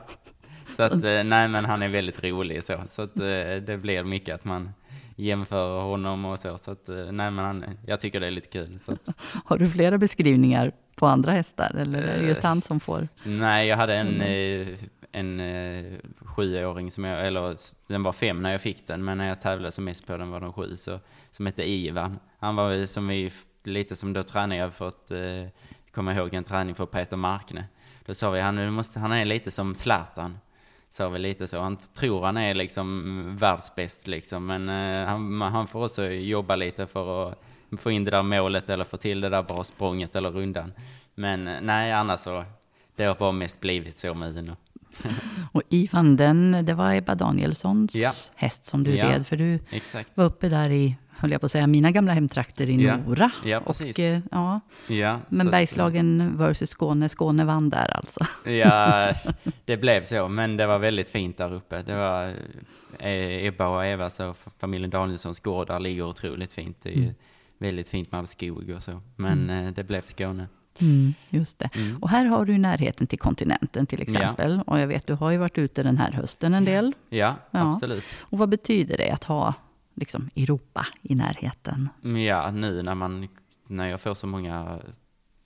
så att, eh, nej men han är väldigt rolig så. Så att eh, det blir mycket att man jämför honom och så. Så att, eh, nej men han, jag tycker det är lite kul. Att. Har du flera beskrivningar på andra hästar eller är det just han som får? Nej, jag hade en, mm en, eh, sjuåring som jag, eller den var fem när jag fick den, men när jag tävlade som mest på den var den sju, så, som hette Ivan. Han var som vi lite som då tränade jag för att eh, komma ihåg en träning för Peter Markne. Då sa vi, han, måste, han är lite som Zlatan. Sa vi lite så. Han tror han är liksom världsbäst liksom. Men eh, han, han får också jobba lite för att få in det där målet eller få till det där bra språnget eller rundan. Men eh, nej, annars så, det har bara mest blivit så med Uno. och Ivan, den, det var Ebba Danielssons ja. häst som du ja, red, för du exakt. var uppe där i höll jag på att säga, mina gamla hemtrakter i ja. Nora. Ja, precis. Och, eh, ja. ja, men Bergslagen versus Skåne, Skåne vann där alltså. Ja, det blev så, men det var väldigt fint där uppe. Det var eh, Ebba och Eva, så familjen Danielssons gård där ligger otroligt fint. Det är mm. väldigt fint med all skog och så, men mm. Eh, det blev Skåne. Mm, just det. Mm. Och här har du närheten till kontinenten till exempel. Ja. Och jag vet, du har ju varit ute den här hösten en del. Ja, ja, absolut. Och vad betyder det att ha liksom Europa i närheten? Ja, nu när man, när jag får så många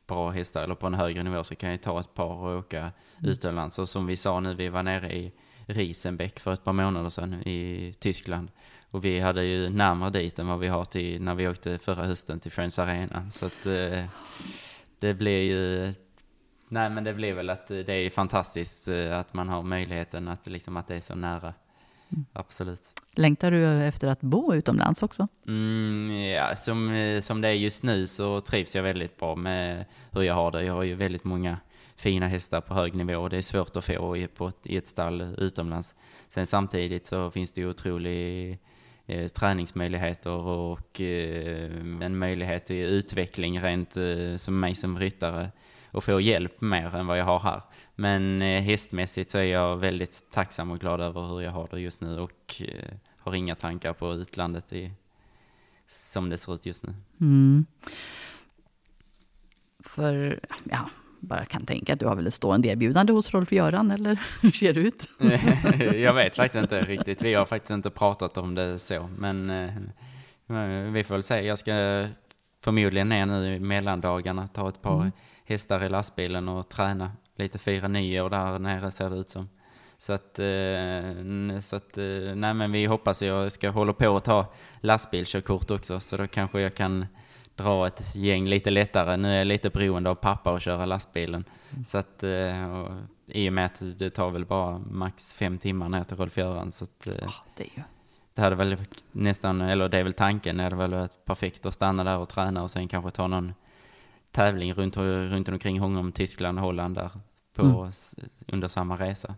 bra hästar eller på en högre nivå så kan jag ta ett par och åka mm. utomlands. Och som vi sa nu, vi var nere i Riesenbeck för ett par månader sedan i Tyskland. Och vi hade ju närmare dit än vad vi har till när vi åkte förra hösten till Friends Arena. Så att eh, det blir ju, nej men det blir väl att det är fantastiskt eh, att man har möjligheten att liksom att det är så nära. Mm. Absolut. Längtar du efter att bo utomlands också? Mm, ja, som, eh, som det är just nu så trivs jag väldigt bra med hur jag har det. Jag har ju väldigt många fina hästar på hög nivå och det är svårt att få i, på ett, i ett stall utomlands. Sen samtidigt så finns det ju otroligt eh, träningsmöjligheter och eh, en möjlighet till utveckling rent eh, som mig som ryttare och få hjälp mer än vad jag har här. Men eh, hästmässigt så är jag väldigt tacksam och glad över hur jag har det just nu och eh, har inga tankar på utlandet i, som det ser ut just nu. Mm. För, ja, bara kan tänka att du har väl ett stående erbjudande hos Rolf-Göran, eller hur ser det ut? jag vet faktiskt inte riktigt. Vi har faktiskt inte pratat om det så, men eh, vi får väl se. Jag ska förmodligen ner nu i mellandagarna, ta ett par mm. hästar i lastbilen och träna lite fira nyår där nere ser det ut som. Så att, eh, så att eh, nej men vi hoppas jag ska hålla på att ta lastbilskörkort också, så då kanske jag kan dra ett gäng lite lättare. Nu är jag lite beroende av pappa att köra lastbilen. Mm. Så att, eh, och, i och med att det tar väl bara max fem timmar ner till Rolf-Göran. Så att, oh, det, är ju... det hade väl nästan, eller det är väl tanken, det hade väl varit perfekt att stanna där och träna och sen kanske ta någon tävling runt, runt omkring honom, Tyskland, Holland där på, mm. under samma resa.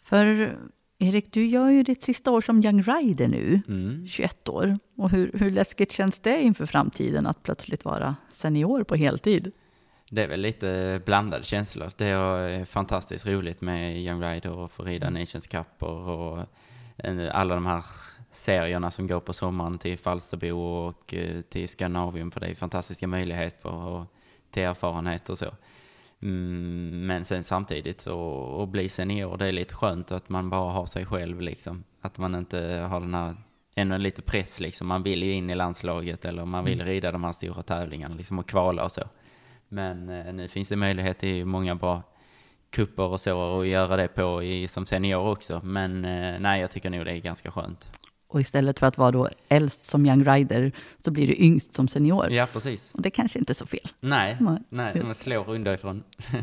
För Erik, du gör ju ditt sista år som Young Rider nu, mm. 21 år. Och hur, hur läskigt känns det inför framtiden att plötsligt vara senior på heltid? Det är väl lite blandade känslor. Det är fantastiskt roligt med Young Rider och få rida mm. Nations Cup och, och alla de här serierna som går på sommaren till Falsterbo och eh, till Skandinavium, för det är fantastiska möjligheter och till erfarenhet och så. Mm, men sen samtidigt så att bli senior, det är lite skönt att man bara har sig själv liksom. Att man inte har den här, ännu lite press liksom. Man vill ju in i landslaget eller man vill mm. rida de här stora tävlingarna liksom och kvala och så. Men eh, nu finns det möjlighet till många bra kupper och så och göra det på i, som senior också. Men eh, nej, jag tycker nog det är ganska skönt. Och istället för att vara då äldst som young rider så blir du yngst som senior. Ja, precis. Och det kanske inte är så fel. Nej, nej, man slår underifrån.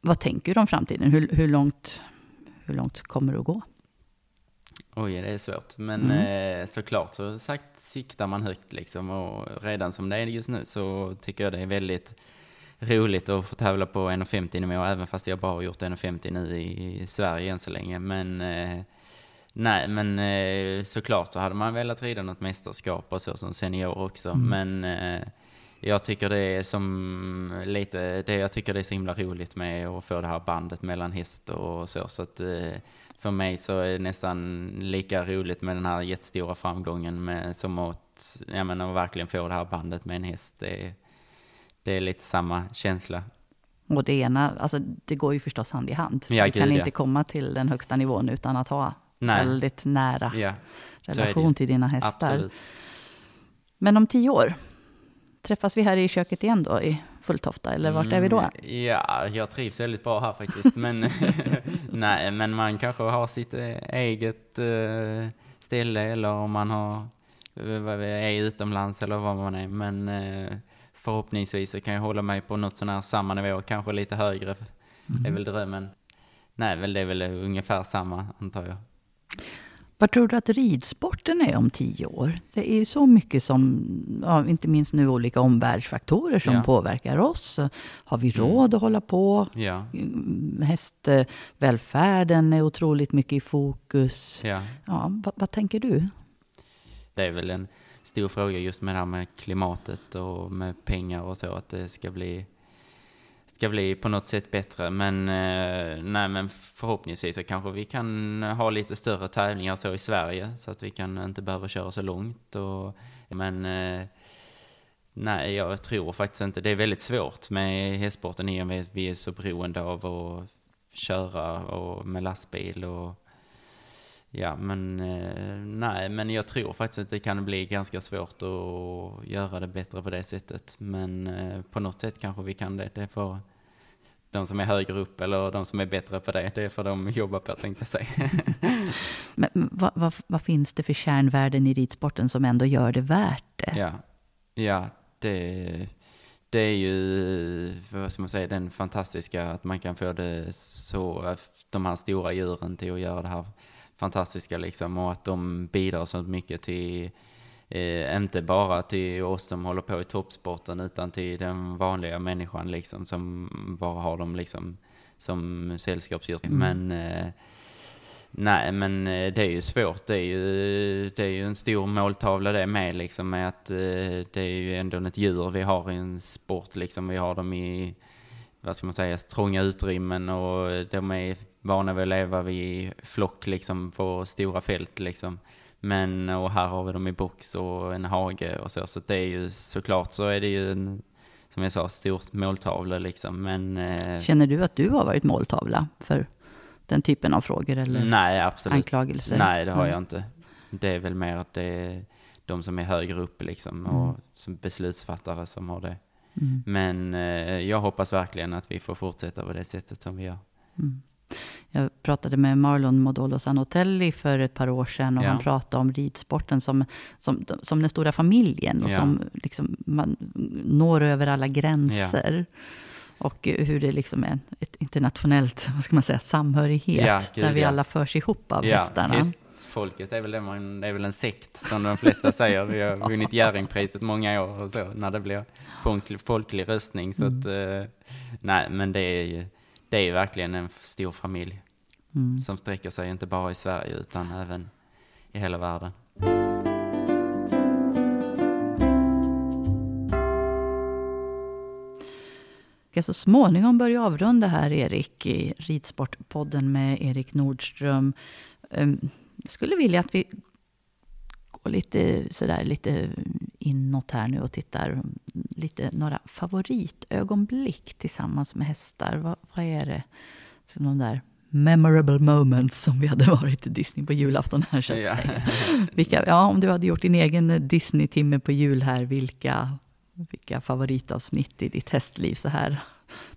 Vad tänker du om framtiden? Hur, hur, långt, hur långt kommer du att gå? Oj, det är svårt. Men mm. eh, såklart så sagt siktar man högt liksom. Och redan som det är just nu så tycker jag det är väldigt roligt att få tävla på 1,50 nivå, även fast jag bara har gjort 1,50 nu i Sverige än så länge. Men eh, Nej, men eh, såklart så hade man velat rida något mästerskap och så som senior också. Mm. Men eh, jag tycker det är som lite, det jag tycker det är så himla roligt med att få det här bandet mellan häst och så. Så att eh, för mig så är det nästan lika roligt med den här jättestora framgången med, som att, ja men att verkligen få det här bandet med en häst. Det, det är lite samma känsla. Och det ena, alltså det går ju förstås hand i hand. Ja, du kan gud, inte ja. komma till den högsta nivån utan att ha Nej. väldigt nära ja, relation till dina hästar. Absolut. Men om tio år, träffas vi här i köket igen då i Fulltofta, eller vart är vi då? Mm, ja, jag trivs väldigt bra här faktiskt. men, nej, men man kanske har sitt eh, eget uh, ställe, eller om man har, är utomlands eller vad man är. Men uh, förhoppningsvis så kan jag hålla mig på något sån här samma nivå, kanske lite högre. Mm. är väl drömmen. Nej, väl det är väl ungefär samma, antar jag. Vad tror du att ridsporten är om tio år? Det är ju så mycket som, ja, inte minst nu olika omvärldsfaktorer som ja. påverkar oss. Har vi mm. råd mm. att hålla på? Ja. Hästvälfärden är otroligt mycket i fokus. Ja. Ja, vad, vad tänker du? Det är väl en stor fråga just med det här med klimatet och med pengar och så, att det ska bli ska bli på något sätt bättre. Men, eh, nej, men förhoppningsvis så kanske vi kan ha lite större tävlingar så i Sverige så att vi kan inte behöva köra så långt. Och, men eh, nej, jag tror faktiskt inte. Det är väldigt svårt med hästsporten i och med att vi är så beroende av att köra och med lastbil och Ja, men eh, nej, men jag tror faktiskt att det kan bli ganska svårt att göra det bättre på det sättet. Men eh, på något sätt kanske vi kan det. Det får de som är högre upp eller de som är bättre på det, det får de jobba på tänkte jag säga. Men vad, vad, vad, finns det för kärnvärden i ridsporten som ändå gör det värt det? Ja, ja det, det är ju, vad ska man säga, den fantastiska att man kan få det så, de här stora djuren till att göra det här fantastiska liksom och att de bidrar så mycket till Eh, inte bara till oss som håller på i toppsporten utan till den vanliga människan liksom som bara har dem liksom som sällskapsdjur. Mm. Men eh, nej, men eh, det är ju svårt. Det är ju, det är ju en stor måltavla det med liksom med att eh, det är ju ändå ett djur vi har i en sport liksom. Vi har dem i, vad ska man säga, trånga utrymmen och de är vana vid att leva i flock liksom på stora fält liksom. Men, och här har vi dem i box och en hage och så. Så det är ju såklart så är det ju en, som jag sa, stor måltavla liksom. Men, eh, Känner du att du har varit måltavla för den typen av frågor eller nej, absolut. anklagelser? Nej, det har mm. jag inte. Det är väl mer att det är de som är högre upp liksom och mm. som beslutsfattare som har det. Mm. Men eh, jag hoppas verkligen att vi får fortsätta på det sättet som vi gör. Jag pratade med Marlon Modolo Sanotelli för ett par år sedan och ja. han pratade om ridsporten som, som, som den stora familjen och ja. som liksom man når över alla gränser. Ja. Och hur det liksom är ett internationellt, vad ska man säga, samhörighet gud, där vi alla förs ihop av hästarna. Hästfolket är väl, det man, det är väl en sekt som de flesta säger. Vi har vunnit Jerringpriset många år och så när det blir folklig, folklig röstning. Så mm. att, eh, nej, men det är ju det är verkligen en stor familj mm. som sträcker sig inte bara i Sverige utan även i hela världen. ska så småningom börja avrunda här, Erik, i Ridsportpodden med Erik Nordström. Ehm, jag skulle vilja att vi går lite, sådär, lite inåt här nu och tittar lite några favoritögonblick tillsammans med hästar. Vad, vad är det? Så de där memorable moments som vi hade varit i Disney på julafton här så att ja. säga. Vilka, ja, om du hade gjort din egen Disney-timme på jul här, vilka, vilka favoritavsnitt i ditt hästliv så här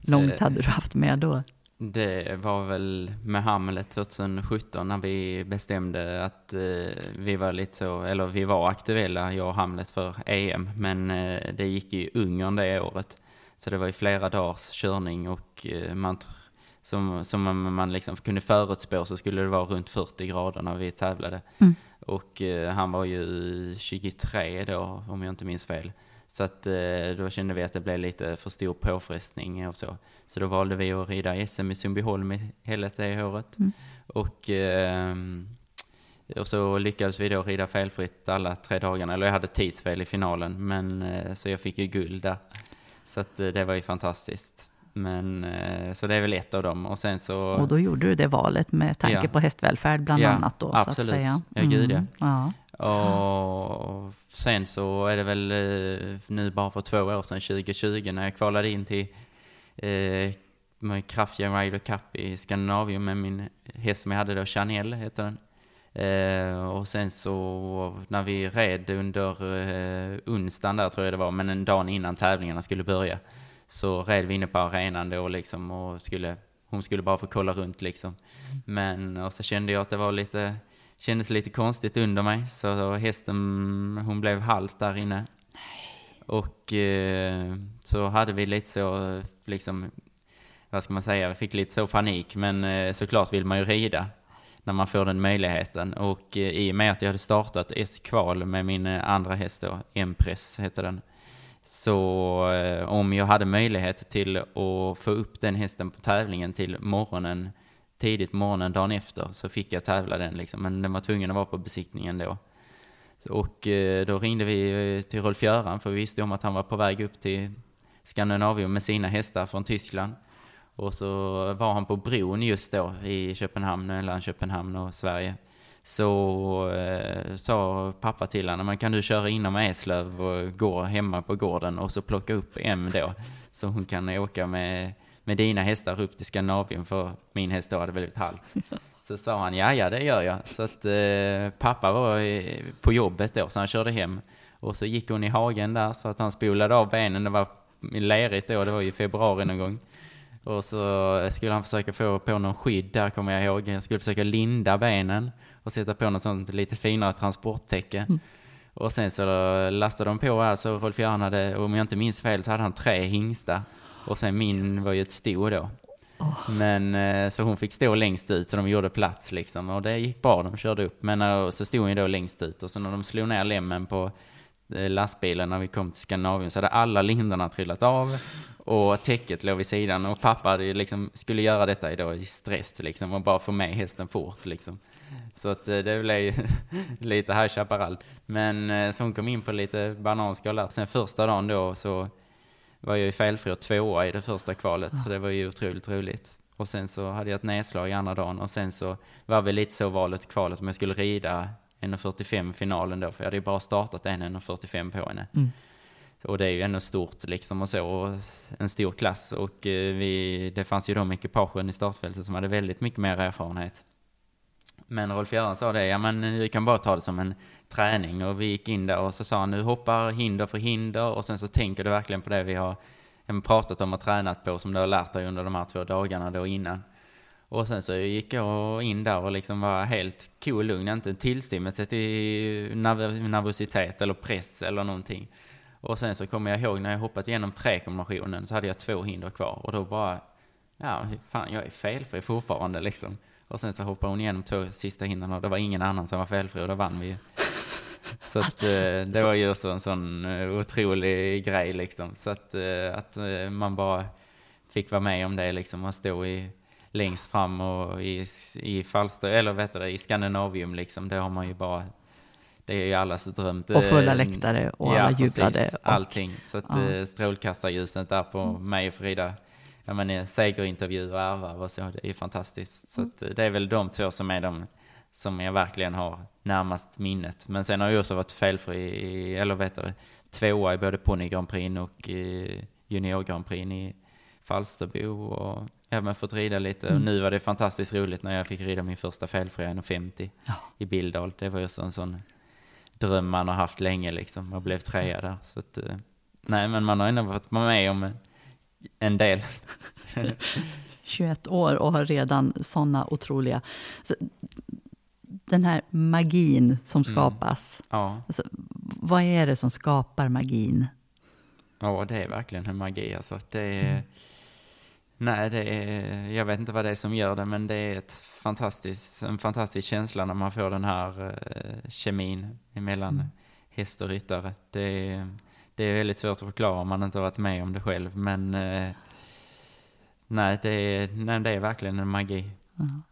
långt eh, hade du haft med då? Det var väl med Hamlet 2017 när vi bestämde att eh, vi var lite så, eller vi var aktuella, jag och Hamlet, för EM. Men eh, det gick i Ungern det året. Så det var ju flera dagars körning och eh, man, som, som man liksom kunde förutspå så skulle det vara runt 40 grader när vi tävlade. Mm. Och eh, han var ju 23 då, om jag inte minns fel. Så att eh, då kände vi att det blev lite för stor påfrestning och så. Så då valde vi att rida SM i Sundbyholm hela det året. Mm. Och, ehm, och så lyckades vi då rida felfritt alla tre dagarna. Eller jag hade tidsfel i finalen, men eh, så jag fick ju guld där. Så att eh, det var ju fantastiskt. Men, så det är väl ett av dem. Och, sen så, och då gjorde du det valet med tanke ja. på hästvälfärd bland ja, annat då? Absolut, så att säga. ja gud ja. Mm. ja. Och sen så är det väl eh, nu bara för två år sedan, 2020, när jag kvalade in till eh, med Kraftjärn Rider Cup i Skandinavien med min häst som jag hade då, Chanel heter den. Eh, och sen så när vi red under eh, onsdagen där tror jag det var, men en dag innan tävlingarna skulle börja, så red vi inne på arenan då liksom och skulle, hon skulle bara få kolla runt liksom. Men, och så kände jag att det var lite kändes lite konstigt under mig. Så hästen, hon blev halt där inne. Och eh, så hade vi lite så, liksom, vad ska man säga, vi fick lite så panik. Men eh, såklart vill man ju rida när man får den möjligheten. Och eh, i och med att jag hade startat ett kval med min eh, andra häst då, Empress heter den. Så eh, om jag hade möjlighet till att få upp den hästen på tävlingen till morgonen tidigt morgonen dagen efter så fick jag tävla den liksom. Men den var tvungen att vara på besiktningen då. Och eh, då ringde vi eh, till Rolf Göran för vi visste om att han var på väg upp till Skandinavien med sina hästar från Tyskland. Och så var han på bron just då i Köpenhamn, mellan Köpenhamn och Sverige. Så eh, sa pappa till honom, men kan du köra inom Eslöv och gå hemma på gården och så plocka upp M då. Så hon kan åka med med dina hästar upp till Skandinavien för min häst då hade blivit halt. Så sa han, ja, ja, det gör jag. Så att eh, pappa var i, på jobbet då, så han körde hem. Och så gick hon i hagen där, så att han spolade av benen. Det var lerigt då, det var ju februari någon gång. Och så skulle han försöka få på någon skydd där, kommer jag ihåg. Jag skulle försöka linda benen och sätta på något sånt lite finare transporttäcke. Mm. Och sen så lastade de på här, så Rolf Göran hade, om jag inte minns fel, så hade han tre hingstar. Och sen min var ju ett sto då. Oh. Men eh, så hon fick stå längst ut, så de gjorde plats liksom. Och det gick bra, de körde upp. Men eh, så stod hon ju då längst ut. Och så när de slog ner lämmen på eh, lastbilen när vi kom till Skandinavien så hade alla lindorna trillat av och täcket låg vid sidan och pappa hade liksom, skulle göra detta idag i stress liksom och bara få med hästen fort liksom. Så att det blev ju lite High Chaparral. Men så hon kom in på lite bananskal där. Sen första dagen då så var jag ju felfri och tvåa i det första kvalet, ja. så det var ju otroligt roligt. Och sen så hade jag ett nedslag i andra dagen och sen så var vi lite så valet i kvalet om jag skulle rida 1.45 finalen då, för jag hade ju bara startat en 1.45 på henne. Mm. Och det är ju ändå stort liksom och så, och en stor klass. Och eh, vi, det fanns ju de ekipagen i startfältet som hade väldigt mycket mer erfarenhet. Men Rolf Göran sa det, ja men du kan bara ta det som en träning och vi gick in där och så sa han nu hoppar hinder för hinder och sen så tänker du verkligen på det vi har pratat om och tränat på som du har lärt dig under de här två dagarna då innan. Och sen så gick jag in där och liksom var helt cool lugn, inte tillstymmelse till nervositet eller press eller någonting. Och sen så kommer jag ihåg när jag hoppat igenom trekombinationen så hade jag två hinder kvar och då bara, ja, fan jag är felfri fortfarande liksom. Och sen så hoppade hon igenom två sista hindren och det var ingen annan som var felfri och då vann vi ju. Så att, eh, det var ju också en sån eh, otrolig grej liksom. Så att, eh, att man bara fick vara med om det liksom och stå i, längst fram och i, i Falster, eller vet du, i Skandinavium liksom. Det har man ju bara, det är ju allas dröm. Och fulla läktare och ja, alla jublade. Precis, och, allting. Så att ja. strålkastarljuset där på mm. mig och Frida ja, men, segerintervju och ärvar och så, det är fantastiskt. Så att, det är väl de två som är de som jag verkligen har närmast minnet. Men sen har jag också varit felfri, eller vet du, tvåa i både ponny Grand Prix och junior Grand Prix i Falsterbo och även fått rida lite. Mm. Och nu var det fantastiskt roligt när jag fick rida min första felfria 1,50 ja. i Bildal. Det var ju en sån dröm man har haft länge liksom och blev trea där. Så att, eh, nej, men man har ändå varit med om en del. 21 år och har redan sådana otroliga... Så den här magin som mm. skapas. Mm. Ja. Alltså, vad är det som skapar magin? Ja, det är verkligen en magi. Alltså. Det är, mm. Nej, det är, jag vet inte vad det är som gör det, men det är ett fantastiskt, en fantastisk känsla när man får den här uh, kemin emellan mm. häst och ryttare. Det är, det är väldigt svårt att förklara om man inte har varit med om det själv, men uh, nej, det är, nej, det är verkligen en magi. Mm.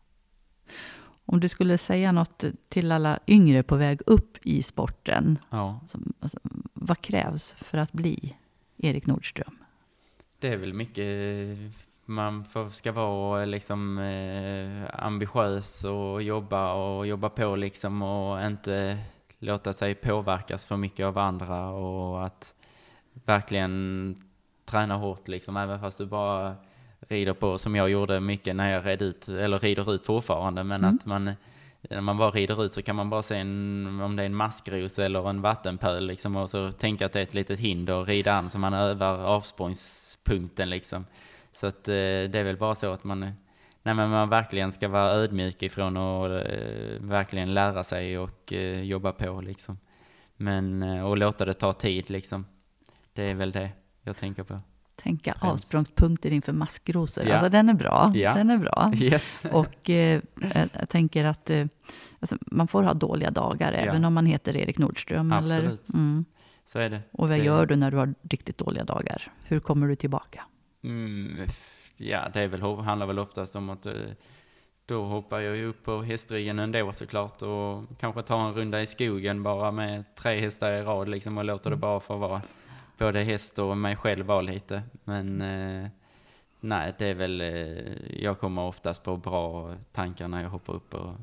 Om du skulle säga något till alla yngre på väg upp i sporten, ja. som, alltså, vad krävs för att bli Erik Nordström? Det är väl mycket man får, ska vara liksom eh, ambitiös och jobba och jobba på liksom och inte låta sig påverkas för mycket av andra och att verkligen träna hårt liksom, även fast du bara rider på, som jag gjorde mycket när jag red ut, eller rider ut fortfarande, men mm. att man när man bara rider ut så kan man bara se en, om det är en maskros eller en vattenpöl liksom, och så tänka att det är ett litet hinder och rida an så man övar avsprångspunkten liksom. Så att eh, det är väl bara så att man, nej, men man verkligen ska vara ödmjuk ifrån och eh, verkligen lära sig och eh, jobba på liksom. Men, eh, och låta det ta tid liksom. Det är väl det jag tänker på tänka avsprångspunkter inför maskrosor. Ja. Alltså den är bra. Ja. Den är bra. Yes. Och eh, jag tänker att eh, alltså, man får ha dåliga dagar ja. även om man heter Erik Nordström. Absolut. Eller, mm. Så är det. Och vad det... gör du när du har riktigt dåliga dagar? Hur kommer du tillbaka? Mm, ja, det är väl, handlar väl oftast om att eh, då hoppar jag ju upp på hästryggen ändå såklart och kanske tar en runda i skogen bara med tre hästar i rad liksom och låter det mm. bara få vara både häst och mig själv var lite. Men eh, nej, det är väl, eh, jag kommer oftast på bra tankar när jag hoppar upp på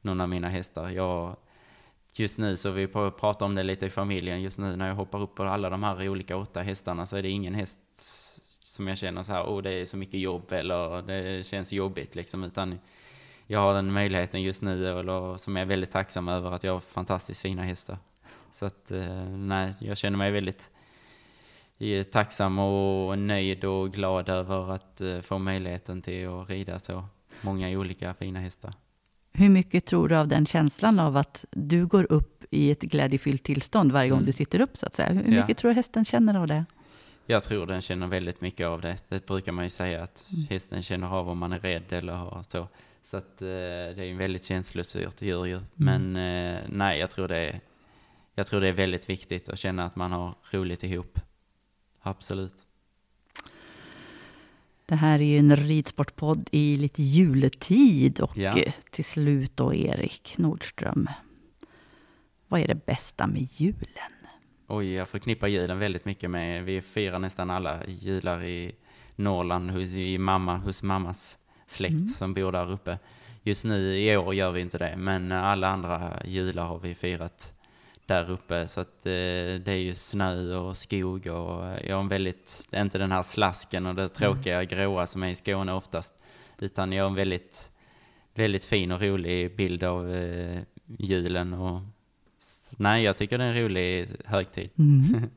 någon av mina hästar. Jag, just nu så vi pratar om det lite i familjen, just nu när jag hoppar upp på alla de här olika åtta hästarna så är det ingen häst som jag känner så här, oh, det är så mycket jobb eller det känns jobbigt liksom, utan jag har den möjligheten just nu, eller som jag är väldigt tacksam över, att jag har fantastiskt fina hästar. Så att, eh, nej, jag känner mig väldigt eh, tacksam och nöjd och glad över att eh, få möjligheten till att rida så många olika fina hästar. Hur mycket tror du av den känslan av att du går upp i ett glädjefyllt tillstånd varje gång mm. du sitter upp, så att säga? Hur mycket ja. tror du hästen känner av det? Jag tror den känner väldigt mycket av det. Det brukar man ju säga att mm. hästen känner av om man är rädd eller så. Så att eh, det är en väldigt känslostyrt djur ju. Mm. Men eh, nej, jag tror, det är, jag tror det är väldigt viktigt att känna att man har roligt ihop. Absolut. Det här är ju en ridsportpodd i lite juletid och ja. Till slut då Erik Nordström. Vad är det bästa med julen? Oj, jag förknippar julen väldigt mycket med, vi firar nästan alla jular i Norrland, hos, i mamma, hos mammas släkt mm. som bor där uppe. Just nu i år gör vi inte det, men alla andra jular har vi firat där uppe. Så att eh, det är ju snö och skog och jag har en väldigt, inte den här slasken och det tråkiga mm. gråa som är i Skåne oftast. Utan jag har en väldigt, väldigt fin och rolig bild av eh, julen och nej, jag tycker det är en rolig högtid. Mm.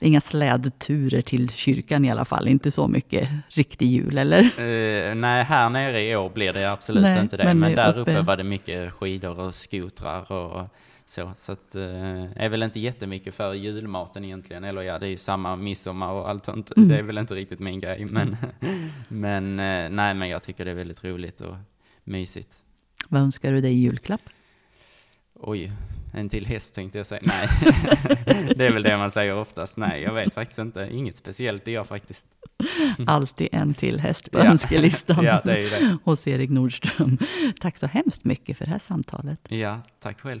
inga slädturer till kyrkan i alla fall, inte så mycket riktig jul, eller? Uh, nej, här nere i år blir det absolut nej, inte det, men, men där uppe... uppe var det mycket skidor och skotrar och så, så att, uh, är väl inte jättemycket för julmaten egentligen, eller ja, det är ju samma midsommar och allt sånt, mm. det är väl inte riktigt min grej, men, men uh, nej, men jag tycker det är väldigt roligt och mysigt. Vad önskar du dig i julklapp? Oj, en till häst tänkte jag säga. Nej, det är väl det man säger oftast. Nej, jag vet faktiskt inte. Inget speciellt det jag faktiskt. Alltid en till häst på ja. önskelistan ja, det är det. hos Erik Nordström. Tack så hemskt mycket för det här samtalet. Ja, tack själv.